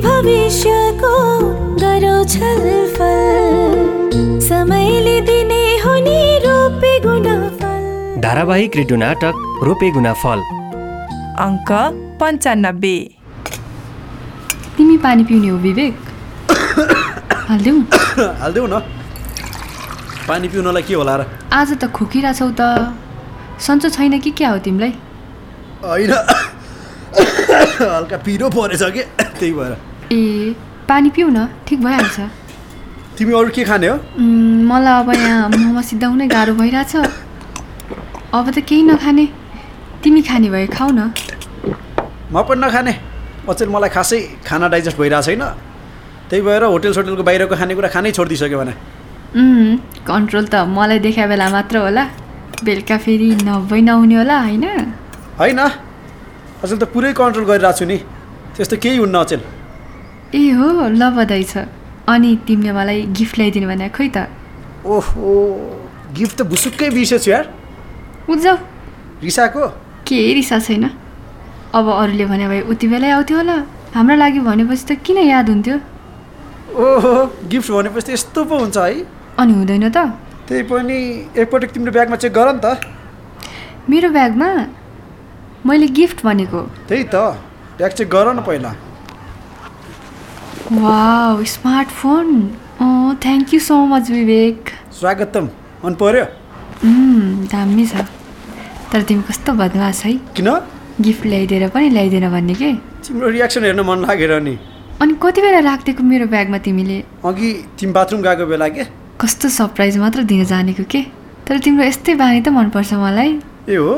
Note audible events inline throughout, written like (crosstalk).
भविष्यको गरौँ छलफल समयले दिने हो नि रोपे गुणफल। धारावाहिक रेडियो नाटक रोपे गुना फल अङ्क पन्चानब्बे। तिमी पानी पिउने हो विवेक। हालिदेऊ। हालिदेऊ न। पानी पिउनलाई के होला र? आज त खोकिरहेछौ त। सन्चो छैन कि क्या हो तिमीलाई? होइन। (coughs) हल्का पिरो परेछ कि? त्यही भएर। ए पानी पिउ न ठिक भइहाल्छ। तिमी अरू के खाने हो? मलाई अब यहाँ मोमो सिद्धाउनै गाह्रो भइरहेछ। अब त केही नखाने। तिमी खाने भए खाऊ न। म पनि नखाने। अचेल मलाई खासै खाना डाइजेस्ट भइरहेको छैन त्यही भएर होटेल सोटेलको बाहिरको खानेकुरा खानै छोडिदिइसक्यो भने। कन्ट्रोल त मलाई देखा बेला मात्र होला। बेलुका फेरि नभई नहुने होला होइन? होइन। अचेल त पुरै कन्ट्रोल गरिरहेको छु नि। त्यस्तो केही हुन्न अचेल। ए हो ल बधाई छ। अनि तिमीले मलाई गिफ्ट ल्याइदिनु भने खोइ त। ओहो गिफ्ट त भुसुक्कै बिर्सेछु यार। उजाउ रिसाको? केही रिसा छैन? अब अरूले भने भए उति बेलै आउँथ्यो होला। हाम्रो लागि भनेपछि त किन याद हुन्थ्यो? ओहो गिफ्ट भनेपछि त यस्तो पो हुन्छ है। अनि हुँदैन त। त्यही पनि एकपटक तिम्रो ब्यागमा चेक गर नि त। मेरो ब्यागमा? मैले गिफ्ट भनेको। त्यही त। ब्याग चेक गर न पहिला। Wow smartphone thank you so much Vivek स्वागतम। मन पर्यो? उम्, दामी छ। तर तिमी कस्तो बदमास है? किन? गिफ्ट ल्याइदिएर पनि ल्याइदिएन भन्ने के? तिम्रो रियाक्सन हेर्न मन लागेर नि। अनि कति बेला राखिदिएको मेरो ब्यागमा तिमीले? अघि तिमी बाथरुम गएको बेला के? कस्तो सरप्राइज मात्र दिन जानेको के? तर तिम्रो यस्तै बानी त मनपर्छ मलाई। ए हो?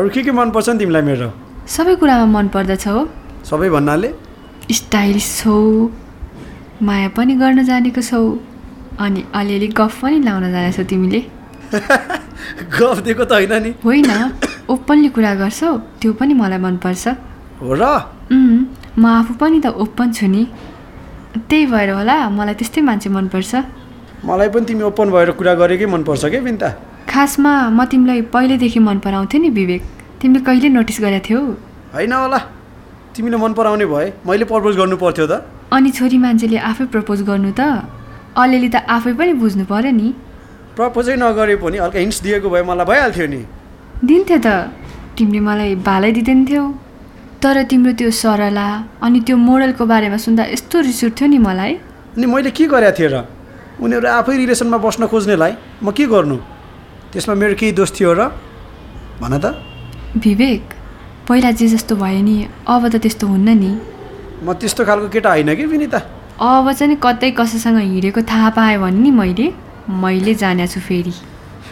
अरू के के मनपर्छ नि तिमीलाई मेरो? सबै कुरामा मन पर्दछ हो। सबै भन्नाले? स्टाइलिस छौ माया पनि गर्न जानेको छौ अनि अलिअलि गफ पनि लाउन जानेछौ तिमीले। (laughs) गफ दिएको त होइन नि। होइन ओपनली कुरा गर्छौ त्यो पनि मलाई मनपर्छ हो र? म आफू पनि त ओपन छु नि। त्यही भएर होला मलाई त्यस्तै मान्छे मनपर्छ मलाई पनि तिमी ओपन भएर कुरा गरेकै मनपर्छ क्या बिन्ता? खासमा म तिमीलाई पहिल्यैदेखि मन पराउँथेँ नि विवेक। तिमीले कहिले नोटिस गरेको थियौ? होइन होला। तिमीले मन पराउने भए मैले प्रपोज गर्नु पर्थ्यो त। अनि छोरी मान्छेले आफै प्रपोज गर्नु त? अलिअलि त आफै पनि बुझ्नु पऱ्यो नि। प्रपोजै नगरे पनि हल्का हिन्ट्स दिएको भए मलाई भइहाल्थ्यो नि। दिन्थ्यो त। तिमीले मलाई भालै दिँदैनथ्यौ। तर तिम्रो त्यो सरला अनि त्यो मोडलको बारेमा सुन्दा यस्तो रिस उठ्थ्यो नि मलाई। अनि मैले के गरेको थिएँ र? उनीहरू आफै रिलेसनमा बस्न खोज्नेलाई म के गर्नु? त्यसमा मेरो केही दोष थियो र? भन त। विवेक पहिला जे जस्तो भयो नि अब त त्यस्तो हुन्न नि। म त्यस्तो खालको केटा होइन कि विनिता? अब चाहिँ कतै कसैसँग हिँडेको थाहा पाएँ भने नि मैले मैले जाने छु फेरि।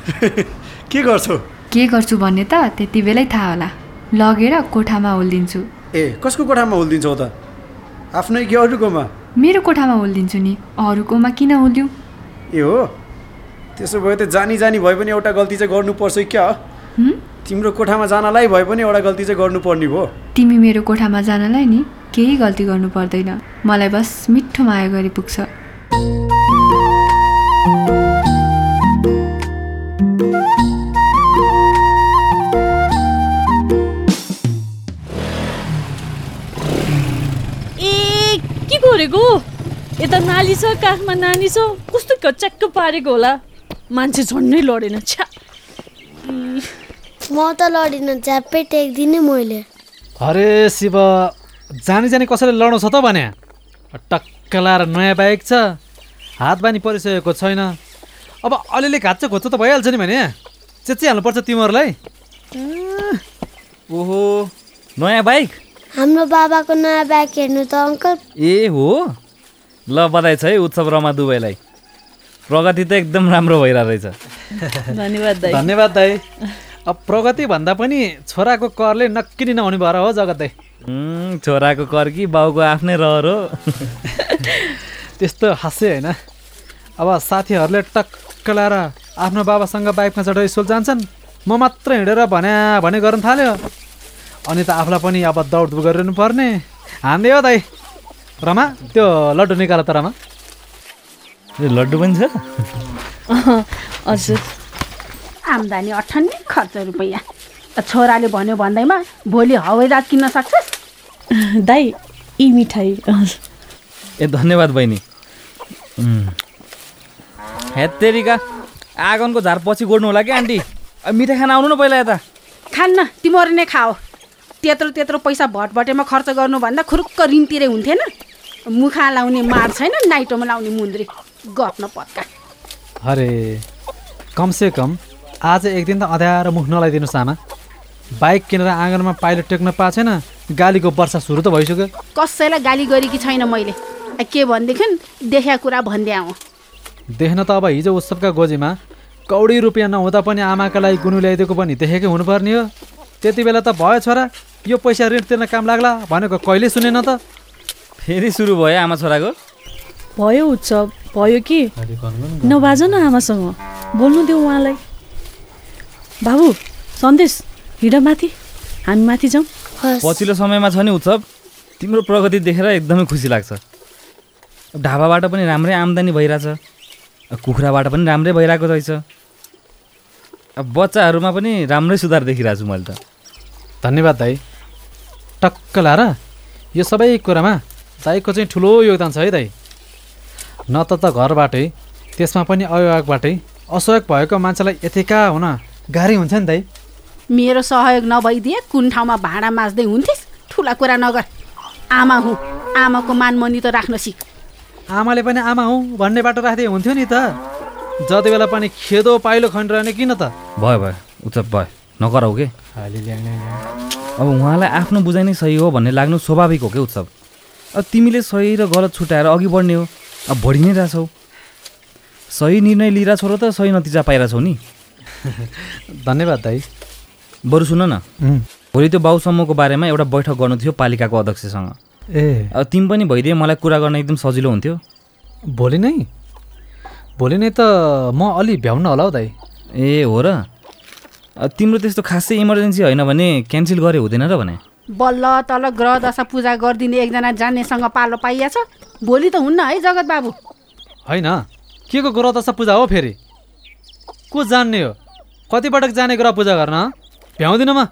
(laughs) के गर्छौ? के गर्छु भन्ने त त्यति बेलै थाहा होला। लगेर कोठामा होलिदिन्छु। ए कसको कोठामा हुल्दिन्छौ त? आफ्नै कि अरूकोमा? मेरो कोठामा होलिदिन्छु नि। अरूकोमा किन होलिउ ए हो? त्यसो भए त जानी जानी भए पनि एउटा गल्ती चाहिँ गर्नुपर्छ क्या? तिम्रो कोठामा जानलाई भए पनि एउटा गल्ती चाहिँ गर्नुपर्ने भयो तिमी मेरो कोठामा जानलाई नि केही गल्ती गर्नु पर्दैन। मलाई बस मिठो माया गरी पुग्छ ए के गरेको? यता नाली छ काखमा नानी छ। कस्तो कच्याक्क पारेको होला? मान्छे झन्डै लडेन छ्या। म त लडिनँ झ्याप्पै टेक्दिनँ मैले। अरे शिव जानी जानी कसैले लडाउँछ त भने? टक्क लाएर नयाँ बाइक छ हात बानी परिसकेको छैन। अब अलिअलि घाँच्चो खोज्चो त भइहाल्छ नि भने। चेचिहाल्नुपर्छ तिमीहरूलाई। ओहो नयाँ बाइक? हाम्रो बाबाको नयाँ ब्याग हेर्नु त अङ्कल। ए हो? ल बधाई छ है उत्सव रमा दुबईलाई। प्रगति त एकदम राम्रो भइरहेको रहेछ धन्यवाद दाइ धन्यवाद दाई। अब प्रगति भन्दा पनि छोराको करले नक्की नै नहुने भएर हो जगत छोराको कर कि बाउको आफ्नै रहर हो? (laughs) त्यस्तो हास्य होइन। अब साथीहरूले टक्क लाएर आफ्नो बाबासँग बाइकमा चढेर स्कुल जान्छन्। म मात्र हिँडेर भन्या भने गर्न थाल्यो। अनि त आफूलाई पनि अब दौड गरिरहनु पर्ने। हान्दै हो दाइ। रमा त्यो लड्डु निकाल त रमा। ए, लड्डु पनि छ? हजुर। आम्दानी अठन्नी खर्च रुपियाँ। छोराले भन्यो भन्दैमा भोलि हवाईजहाज किन्न सक्छस्? दाइ यी मिठाई। ए धन्यवाद बहिनी। हेत्तेरिका आँगनको झार पछि गोड्नु होला कि आन्टी? मिठाई खान आउनु न पहिला यता। खान्न तिमीहरू नै खाओ। त्यत्रो त्यत्रो पैसा भटभटेमा खर्च गर्नुभन्दा खुरुक्क ऋण तिरे हुन्थेन। मुखा लाउने मार छैन नाइटोमा लाउने मुन्द्री। गफ न पत्का। अरे कमसे कम आज एक दिन त अँध्यारो मुख नलाइदिनुहोस् आमा। बाइक किनेर आँगनमा पाइलो टेक्न पाएको छैन गालीको वर्षा सुरु त भइसक्यो। कसैलाई गाली गरेकी छैन मैले। के भनेदेखि देखेको कुरा भन्दै आउँ। देख्न त अब हिजो उत्सवका गोजीमा कौडी रुपियाँ नहुँदा पनि आमाका लागि गुनु ल्याइदिएको पनि देखेकै हुनुपर्ने हो। त्यति बेला त भयो छोरा यो पैसा ऋण तिर्न काम लाग्ला भनेको कहिले सुनेन त? फेरि सुरु भयो आमा छोराको? भयो उत्सव भयो कि? नबाज न आमासँग। बोल्नु देऊ उहाँलाई। बाबु सन्देश हिँड माथि। हामी माथि जाउँ। पछिल्लो समयमा छ नि उत्सव? तिम्रो प्रगति देखेर एकदमै खुसी लाग्छ। ढाबाबाट पनि राम्रै आम्दानी भइरहेछ। कुखुराबाट पनि राम्रै भइरहेको रहेछ। अब बच्चाहरूमा पनि राम्रै सुधार देखिरहेको छु मैले त। धन्यवाद दाई। टक्क लाएर यो सबै कुरामा दाईको चाहिँ ठुलो योगदान छ है दाई। न त त घरबाटै त्यसमा पनि अभिभावकबाटै असहयोग भएको मान्छेलाई यतिका हुन गाह्रै हुन्छ नि दाई मेरो सहयोग नभइदिए कुन ठाउँमा भाँडा माझ्दै हुन्थिस्? ठुला कुरा नगर। आमा हुँ। आमाको मानमनी त राख्न सिक। आमाले पनि आमा हुँ भन्ने बाटो राख्दै हुन्थ्यो नि त। जति बेला पनि खेदो पाइलो खनिरहने किन त? भयो भयो उत्सव भयो नगराउ के? अब उहाँलाई आफ्नो बुझाइ नै सही हो भन्ने लाग्नु स्वाभाविक हो क्या उत्सव अब तिमीले सही र गलत छुट्याएर अघि बढ्ने हो। अब बढी नै रहेछौ सही निर्णय लिइरहेछौ र त सही नतिजा पाइरहेछौ नि। (laughs) धन्यवाद दाई। बरु सुन न। भोलि त्यो बाउसम्मको बारेमा एउटा बैठक गर्नु थियो पालिकाको अध्यक्षसँग। ए। अब तिमी पनि भइदिए मलाई कुरा गर्न एकदम सजिलो हुन्थ्यो। भोलि नै? भोलि नै त म अलि भ्याउन होला हौ दाई। ए हो र। अब तिम्रो त्यस्तो खासै इमर्जेन्सी होइन भने क्यान्सल गरे हुँदैन र भने। बल्ल तल ग्रह दशा पूजा गरिदिने एकजना जान्नेसँग पालो पाइया छ। भोलि त हुन्न है जगत बाबु होइन। के को ग्रह दशा पूजा हो फेरि? को जान्ने हो? कतिपटक जाने ग्रह पूजा गर्न? भ्याउँदिनँ म।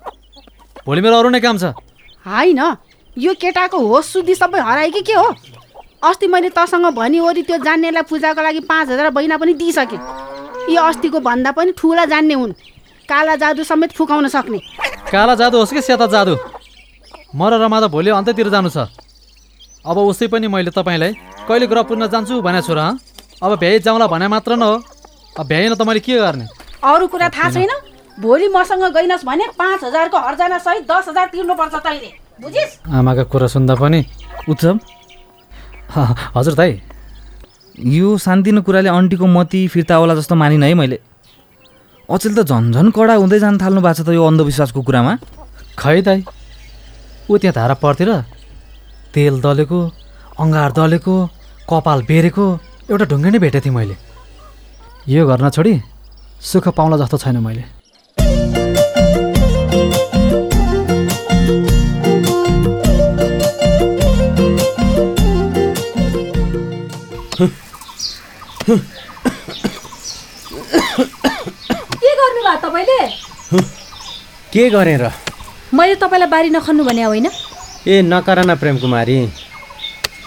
भोलि मेरो अरू नै काम छ। होइन। यो केटाको होस सुधि सबै हरायो कि के हो? अस्ति मैले तसँग भनी ओरी त्यो जान्नेलाई पूजाको लागि पाँच हजार बैना पनि दिइसकेँ। यो अस्तिको भन्दा पनि ठुला जान्ने हुन्। काला जादु समेत फुकाउन सक्ने। काला जादु होस् कि सेता जादु? म र रमा त भोलि अन्त्यतिर जानु छ। अब उसै पनि मैले तपाईँलाई कहिले ग्रह पुर्न जान्छु भनेको छु र हँ? अब भ्याइ जाउँला भने मात्र न हो अब भ्याइन त मैले के गर्ने? अरू कुरा थाहा छैन। भोलि मसँग गइनस् भने पाँच हजारको हर्जना सहित दस हजार तिर्नुपर्छ तैँले। बुझिस्? आमाको कुरा सुन्दा पनि उत्सव? हजुर दाई यो सानतिनो कुराले अन्टीको मती फिर्ता होला जस्तो मानिन है मैले। अचेल त झन्झन कडा हुँदै जान थाल्नु भएको छ त यो अन्धविश्वासको कुरामा। खै दाई ऊ त्यहाँ धारा पर्थेर तेल दलेको अङ्गार दलेको कपाल बेरेको एउटा ढुङ्गे नै भेटेको थिएँ मैले। यो गर्न छोडी सुख पाउला जस्तो छैन मैले। के गर्नुभयो तपाईँले? के गरेँ र मैले तपाईँलाई बारी नखन्नु भने होइन? ए नकर न प्रेम कुमारी।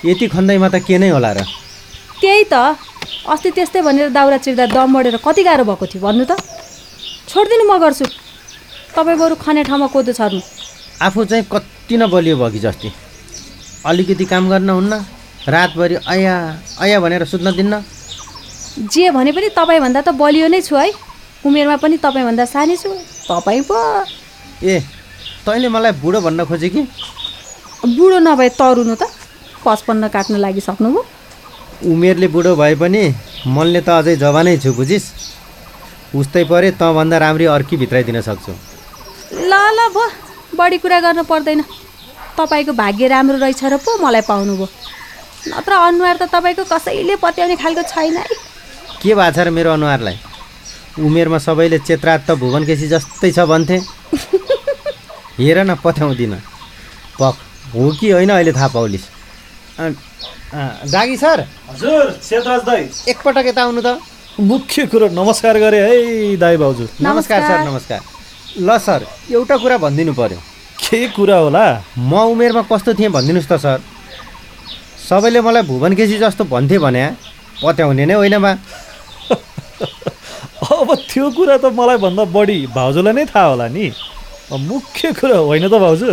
यति खन्दैमा त के नै होला र? त्यही त। अस्ति त्यस्तै भनेर दाउरा चिर्दा दम बढेर कति गाह्रो भएको थियो भन्नु त। छोडिदिनु म गर्छु। तपाईँ बरु खने ठाउँमा कोदो छर्नु। आफू चाहिँ कति न बलियो भयो कि जस्ती? अलिकति काम गर्न हुन्न रातभरि अया अया भनेर सुत्न दिन्न। जे भने पनि तपाईँभन्दा त बलियो नै छु है। उमेरमा पनि तपाईँभन्दा सानै छु। तपाईँ पो। ए तैँले मलाई बुढो भन्न खोजे कि? बुढो नभए तरुनु त। पचपन्न काट्न लागिसक्नुभयो उमेरले बुढो भए पनि मनले त अझै जवानै छु बुझिस्? उस्तै परे तँभन्दा राम्री अर्की भित्राइदिन सक्छु। ल ल भो बढी कुरा गर्न पर्दैन। तपाईँको भाग्य राम्रो रहेछ र पो मलाई पाउनुभयो नत्र अनुहार त तपाईँको कसैले पत्याउने खालको छैन है। के भएको छ र मेरो अनुहारलाई? उमेरमा सबैले चेत्रात त भुवन केसी जस्तै छ भन्थे। (laughs) हेर न पत्याउँदिन। पक हो कि होइन अहिले थाहा पाउलिस्। दागी सर। हजुर सेतराज दाई। एकपटक यता आउनु त। मुख्य कुरो नमस्कार गरे है दाई भाउजू। नमस्कार सर नमस्कार। ल सर एउटा कुरा भनिदिनु पर्यो। के कुरा होला? म उमेरमा कस्तो थिएँ भनिदिनुहोस् त सर। सबैले मलाई भुवन केसी जस्तो भन्थे भने पत्याउने नै होइन बा। (laughs) अब त्यो कुरा त मलाई भन्दा बढी भाउजूलाई नै थाहा होला नि। अब मुख्य कुरा होइन त भाउजू।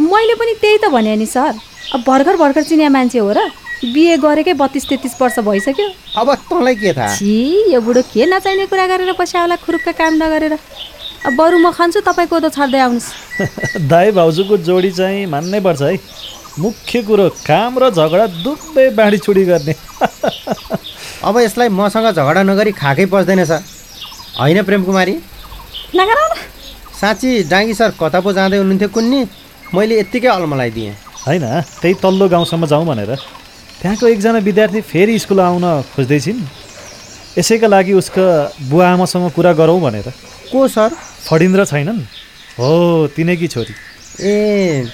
मैले पनि त्यही त भने नि सर। अब भर्खर भर्खर चिनिया मान्छे हो र। बिहे गरेकै बत्तिस तेत्तिस वर्ष भइसक्यो। अब तँलाई के थाहा? छि यो बुढो के नचाहिने कुरा गरेर पस्याउला खुरुक्क काम नगरेर। अब बरु म खान्छु तपाईँ कोदो छर्दै आउनुहोस्। (laughs) दाई भाउजूको जोडी चाहिँ मान्नै पर्छ है। मुख्य कुरो काम र झगडा दुवै बाँडीचुडी गर्ने। (laughs) अब यसलाई मसँग झगडा नगरी खाएकै पर्दैन सर। होइन प्रेम कुमारी नगराउ न साँच्ची डाङ्गी सर कता पो जाँदै हुनुहुन्थ्यो कुन्नी? मैले यत्तिकै अलमलाई दिएँ। होइन त्यही तल्लो गाउँसम्म जाउँ भनेर। त्यहाँको एकजना विद्यार्थी फेरि स्कुल आउन खोज्दैछिन्। यसैका लागि उसको बुवा आमासँग कुरा गरौँ भनेर। को सर? फडिन्द्र छैनन्? हो तिनैकी छोरी। ए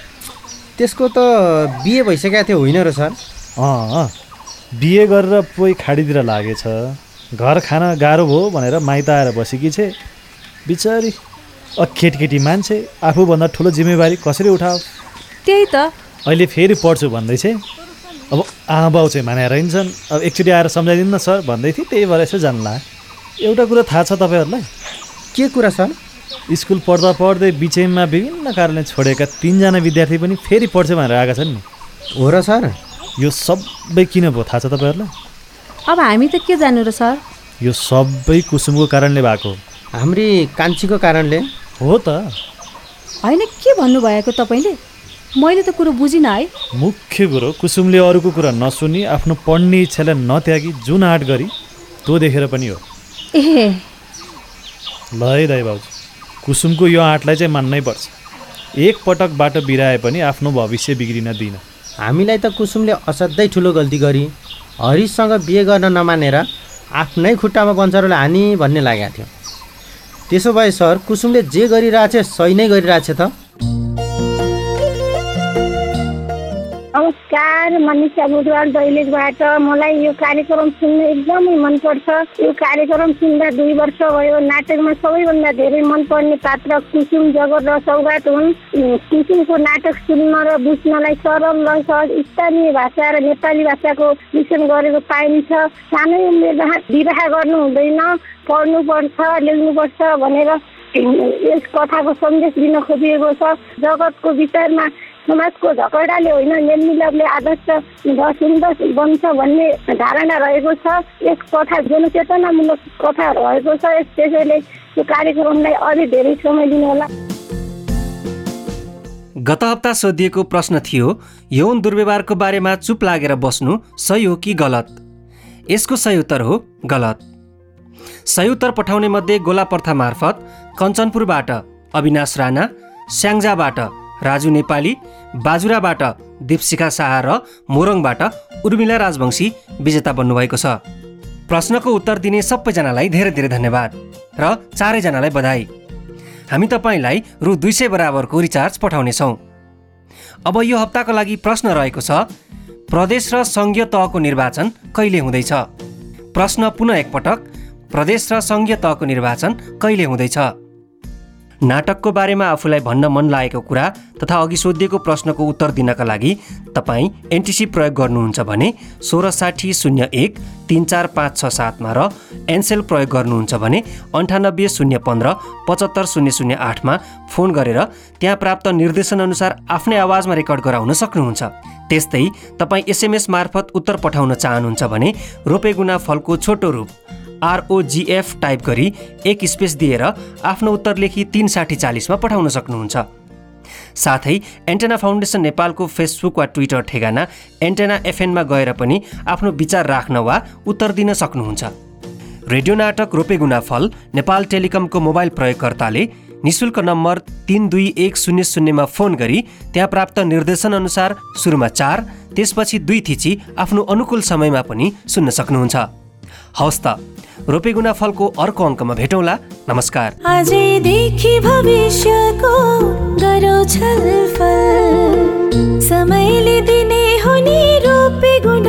त्यसको त बिहे भइसकेको थियो होइन र सर? अँ बिहे गरेर पोइ खाडीतिर लागेछ। घर खान गाह्रो भयो भनेर माइत आएर बसेकी छे। बिचारी अ केटकेटी मान्छे आफूभन्दा ठुलो जिम्मेवारी कसरी उठाओस्? त्यही त अहिले फेरि पढ्छु भन्दैछ अब आमा बाउ चाहिँ मानेर हिँड्छन्। अब एकचोटि आएर सम्झाइदिनु न सर भन्दै थिएँ त्यही भएर यसो जान्ला एउटा कुरा थाहा छ तपाईँहरूलाई? के कुरा सर? स्कुल पढ्दा पढ्दै बिचैमा विभिन्न कारणले छोडेका तिनजना विद्यार्थी पनि फेरि पढ्छ भनेर आएका छन् नि। हो र सर। यो सबै किन भयो थाहा छ तपाईँहरूलाई? अब हामी त के जानु र सर? यो सबै कुसुमको कारणले भएको हाम्री कान्छीको कारणले? हो त। होइन के भन्नुभएको तपाईँले? मैले त कुरो बुझिनँ है। मुख्य कुरो कुसुमले अरूको कुरा नसुनी आफ्नो पढ्ने इच्छालाई नत्यागी जुन आँट गरी त्यो देखेर पनि हो। ए। ल है दाइ भाउजू कुसुमको यो आँटलाई चाहिँ मान्नै पर्छ। एक पटक बाटो बिराए पनि आफ्नो भविष्य बिग्रिन दिन हामीलाई त कुसुमले असाध्यै ठुलो गल्ती गरी हरिशसँग बिहे गर्न नमानेर आफ्नै खुट्टामा बन्चरोले हानी भन्ने लागेको थियो। त्यसो भए सर कुसुमले जे गरिरहेछ सही नै गरिरहेछ त? नमस्कार मनिषा बुधवार दैलेखबाट। मलाई यो कार्यक्रम सुन्नु एकदमै मनपर्छ। यो कार्यक्रम सुन्दा दुई वर्ष भयो। नाटकमा सबैभन्दा धेरै मनपर्ने पात्र कुसुम जगत र सौगात हुन्। कुसुमको नाटक सुन्न र बुझ्नलाई सरल र सहज स्थानीय भाषा र नेपाली भाषाको मिश्रण गरेको पाइन्छ। सानै उमेरमा विवाह गर्नु हुँदैन। पढ्नुपर्छ लेख्नुपर्छ भनेर यस कथाको सन्देश दिन खोजिएको छ। जगतको विचारमा समाजको झगडाले होइन मेलमिलापले आदर्श सुन्दर बन्छ भन्ने धारणा रहेको छ। यस कथा जनचेतनामूलक कथा रहेको छ। यस त्यसैले यो कार्यक्रमलाई अझै धेरै समय दिनुहोला गत हप्ता सोधिएको प्रश्न थियो यौन दुर्व्यवहारको बारेमा चुप लागेर बस्नु सही हो कि गलत? यसको सही उत्तर हो गलत। सही उत्तर पठाउने मध्ये गोला प्रथा मार्फत कञ्चनपुरबाट अविनाश राणा स्याङ्जाबाट राजु नेपाली बाजुराबाट दीपशिखा शाह र मोरङबाट उर्मिला राजवंशी विजेता बन्नुभएको छ। प्रश्नको उत्तर दिने सबैजनालाई धेरै धेरै धन्यवाद र चारैजनालाई बधाई। हामी तपाईँलाई रु दुई सय बराबरको रिचार्ज पठाउनेछौँ। अब यो हप्ताको लागि प्रश्न रहेको छ प्रदेश र सङ्घीय तहको निर्वाचन कहिले हुँदैछ? प्रश्न पुनः एकपटक प्रदेश र सङ्घीय तहको निर्वाचन कहिले हुँदैछ? नाटकको बारेमा आफूलाई भन्न मन लागेको कुरा तथा अघि सोधिएको प्रश्नको उत्तर दिनका लागि तपाईँ एनटिसी प्रयोग गर्नुहुन्छ भने सोह्र साठी शून्य एक तिन चार पाँच छ सातमा र एनसेल प्रयोग गर्नुहुन्छ भने अन्ठानब्बे शून्य पन्ध्र पचहत्तर शून्य शून्य आठमा फोन गरेर त्यहाँ प्राप्त निर्देशनअनुसार आफ्नै आवाजमा रेकर्ड गराउन सक्नुहुन्छ। त्यस्तै तपाईँ एसएमएस मार्फत उत्तर पठाउन चाहनुहुन्छ भने रोपेगुना फलको छोटो रूप आरओजिएफ टाइप गरी एक स्पेस दिएर आफ्नो उत्तर लेखी तिन साठी चालिसमा पठाउन सक्नुहुन्छ। साथै एन्टेना फाउन्डेसन नेपालको फेसबुक वा ट्विटर ठेगाना एन्टेना एफएनमा गएर पनि आफ्नो विचार राख्न वा उत्तर दिन सक्नुहुन्छ। रेडियो नाटक रोपेगुना फल नेपाल टेलिकमको मोबाइल प्रयोगकर्ताले निशुल्क नम्बर तिन दुई एक शून्य शून्यमा फोन गरी त्यहाँ प्राप्त निर्देशनअनुसार सुरुमा चार त्यसपछि दुई थिची आफ्नो अनुकूल समयमा पनि सुन्न सक्नुहुन्छ। हवस् त। रोपेगुना फलको अर्को अङ्कमा भेटौँला। नमस्कार। भविष्यको गरौ छलफल। समयले दिने हुने रोपे गुण